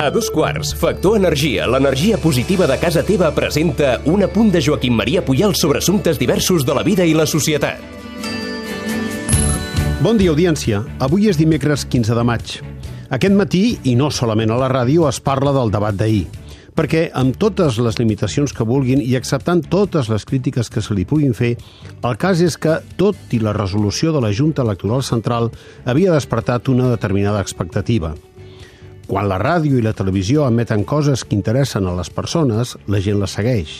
A dos quarts, Factor Energia, l'energia positiva de casa teva presenta un apunt de Joaquim Maria Puyal sobre assumptes diversos de la vida i la societat. Bon dia, audiència. Avui és dimecres 15 de maig. Aquest matí, i no solament a la ràdio, es parla del debat d'ahir perquè amb totes les limitacions que vulguin i acceptant totes les crítiques que se li puguin fer, el cas és que, tot i la resolució de la Junta Electoral Central, havia despertat una determinada expectativa. Quan la ràdio i la televisió emeten coses que interessen a les persones, la gent les segueix.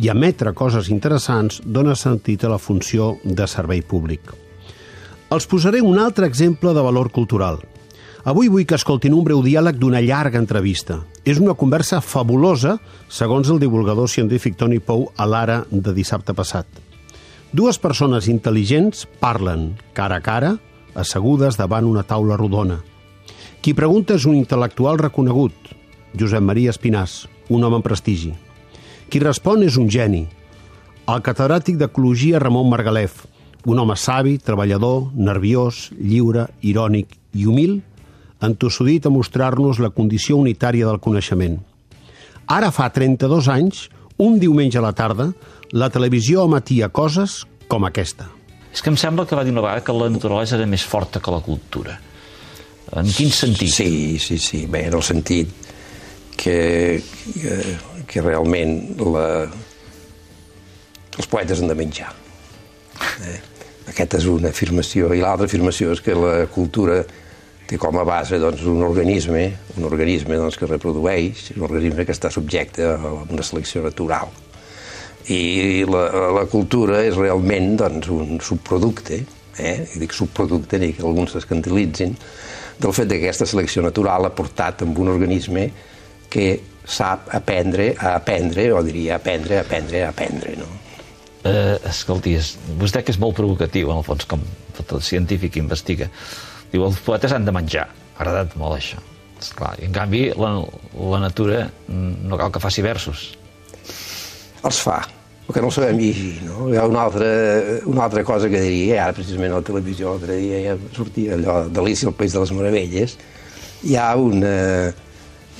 I emetre coses interessants dona sentit a la funció de servei públic. Els posaré un altre exemple de valor cultural – Avui vull que escoltin un breu diàleg d'una llarga entrevista. És una conversa fabulosa, segons el divulgador científic Tony Pou a l'ara de dissabte passat. Dues persones intel·ligents parlen, cara a cara, assegudes davant una taula rodona. Qui pregunta és un intel·lectual reconegut, Josep Maria Espinàs, un home amb prestigi. Qui respon és un geni, el catedràtic d'Ecologia Ramon Margalef, un home savi, treballador, nerviós, lliure, irònic i humil, entossudit a mostrar-nos la condició unitària del coneixement. Ara fa 32 anys, un diumenge a la tarda, la televisió emetia coses com aquesta. És que em sembla que va dir una vegada que la naturalesa era més forta que la cultura. En quin sentit? Sí, sí, sí. Bé, en el sentit que, que, que realment la, els poetes han de menjar. Eh? Aquesta és una afirmació. I l'altra afirmació és que la cultura té com a base doncs, un organisme, un organisme doncs, que reprodueix, un organisme que està subjecte a una selecció natural. I la, la cultura és realment doncs, un subproducte, eh? i dic subproducte, ni que alguns s'escandalitzin, del fet que aquesta selecció natural ha portat amb un organisme que sap aprendre a aprendre, o diria aprendre, aprendre, aprendre, no? Eh, escolti, vostè que és molt provocatiu, en el fons, com tot el científic investiga, Diu, els poetes han de menjar. Ha agradat molt això. Esclar, en canvi, la, la natura no cal que faci versos. Els fa, perquè no el sabem llegir, no? Hi ha una altra, una altra cosa que diria, ara precisament a la televisió l'altre dia ja sortia allò d'Alicia al País de les Meravelles, hi ha una,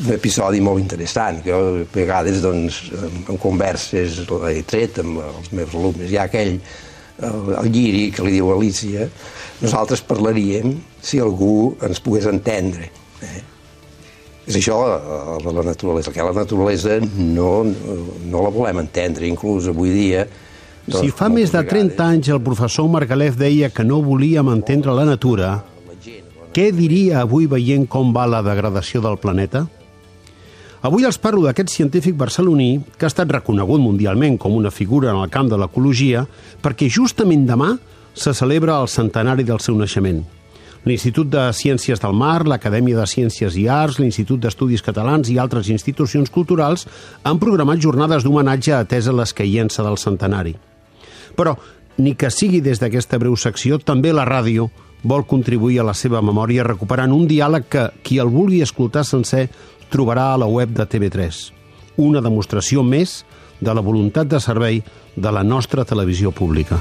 un episodi molt interessant, que jo a vegades doncs, en converses l'he tret amb els meus alumnes, hi ha aquell, el, el lliri que li diu Alicia, nosaltres parlaríem si algú ens pogués entendre. Eh? És això de la naturalesa, que la naturalesa no, no la volem entendre, inclús avui dia... Doncs, si fa més de 30 anys el professor Margalef deia que no volíem entendre la natura, què diria avui veient com va la degradació del planeta? Avui els parlo d'aquest científic barceloní que ha estat reconegut mundialment com una figura en el camp de l'ecologia perquè justament demà se celebra el centenari del seu naixement. L'Institut de Ciències del Mar, l'Acadèmia de Ciències i Arts, l'Institut d'Estudis Catalans i altres institucions culturals han programat jornades d'homenatge atesa l'escaïença del centenari. Però, ni que sigui des d'aquesta breu secció, també la ràdio vol contribuir a la seva memòria recuperant un diàleg que, qui el vulgui escoltar sencer, trobarà a la web de TV3. Una demostració més de la voluntat de servei de la nostra televisió pública.